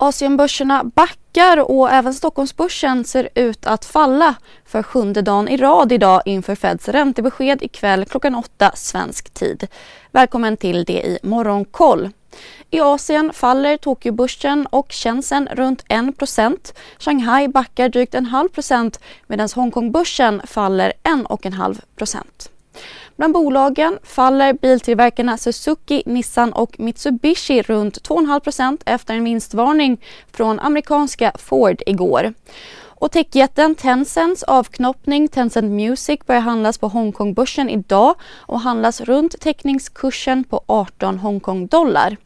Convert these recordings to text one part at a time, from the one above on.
Asienbörserna backar och även Stockholmsbörsen ser ut att falla för sjunde dagen i rad idag inför Feds räntebesked ikväll klockan åtta svensk tid. Välkommen till det i Morgonkoll. I Asien faller Tokyobörsen och Shenzhen runt 1% Shanghai backar drygt en halv procent medan Hongkongbörsen faller 1,5 procent. Bland bolagen faller biltillverkarna Suzuki, Nissan och Mitsubishi runt 2,5% efter en vinstvarning från amerikanska Ford igår. Och techjätten Tencents avknoppning Tencent Music börjar handlas på Hongkongbörsen idag och handlas runt teckningskursen på 18 Hongkong-dollar.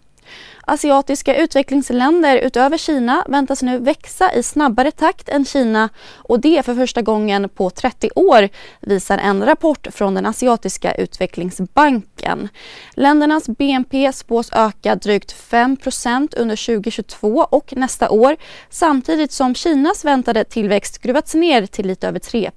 Asiatiska utvecklingsländer utöver Kina väntas nu växa i snabbare takt än Kina och det för första gången på 30 år visar en rapport från den asiatiska utvecklingsbanken. Ländernas BNP spås öka drygt 5% under 2022 och nästa år samtidigt som Kinas väntade tillväxt gruvats ner till lite över 3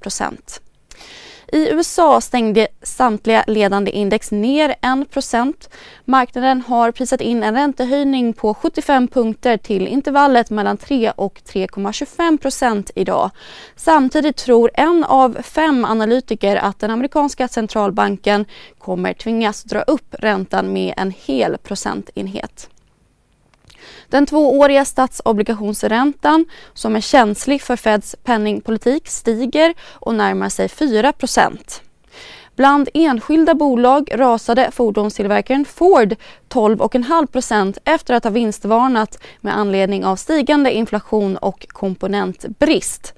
i USA stängde samtliga ledande index ner 1 Marknaden har prisat in en räntehöjning på 75 punkter till intervallet mellan 3 och 3,25% idag. Samtidigt tror en av fem analytiker att den amerikanska centralbanken kommer tvingas dra upp räntan med en hel procentenhet. Den tvååriga statsobligationsräntan som är känslig för Feds penningpolitik stiger och närmar sig 4% Bland enskilda bolag rasade fordonstillverkaren Ford 12,5% efter att ha vinstvarnat med anledning av stigande inflation och komponentbrist.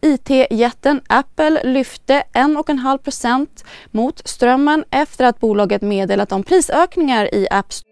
IT-jätten Apple lyfte 1,5% mot strömmen efter att bolaget meddelat om prisökningar i App Store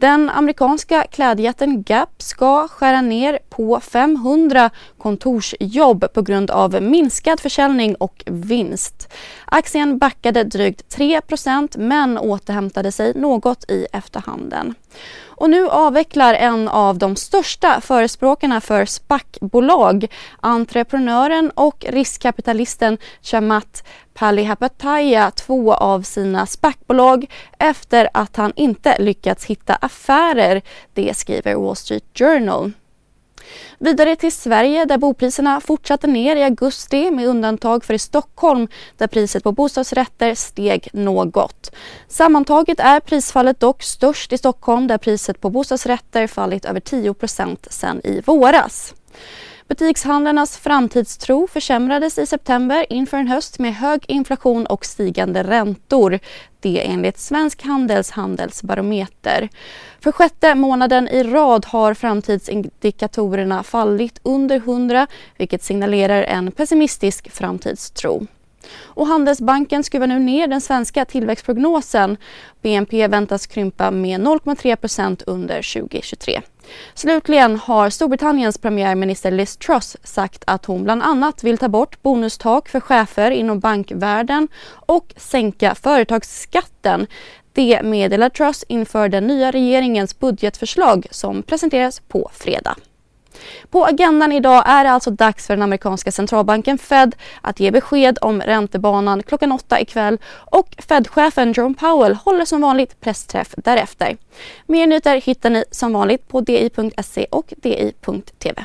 Den amerikanska klädjätten Gap ska skära ner på 500 kontorsjobb på grund av minskad försäljning och vinst. Aktien backade drygt 3% men återhämtade sig något i efterhanden. Och nu avvecklar en av de största förespråkarna för SPAC-bolag, entreprenören och riskkapitalisten Chamat Palihapitiya två av sina SPAC-bolag efter att han inte lyckats hitta affärer. Det skriver Wall Street Journal. Vidare till Sverige där bopriserna fortsatte ner i augusti med undantag för i Stockholm där priset på bostadsrätter steg något. Sammantaget är prisfallet dock störst i Stockholm där priset på bostadsrätter fallit över 10% sedan i våras. Butikshandlarnas framtidstro försämrades i september inför en höst med hög inflation och stigande räntor. Det enligt Svensk Handels handelsbarometer. För sjätte månaden i rad har framtidsindikatorerna fallit under 100 vilket signalerar en pessimistisk framtidstro. Och Handelsbanken skruvar nu ner den svenska tillväxtprognosen. BNP väntas krympa med 0,3% under 2023. Slutligen har Storbritanniens premiärminister Liz Truss sagt att hon bland annat vill ta bort bonustak för chefer inom bankvärlden och sänka företagsskatten. Det meddelar Truss inför den nya regeringens budgetförslag som presenteras på fredag. På agendan idag är det alltså dags för den amerikanska centralbanken Fed att ge besked om räntebanan klockan åtta ikväll och Fed-chefen Jerome Powell håller som vanligt pressträff därefter. Mer nyheter hittar ni som vanligt på di.se och di.tv.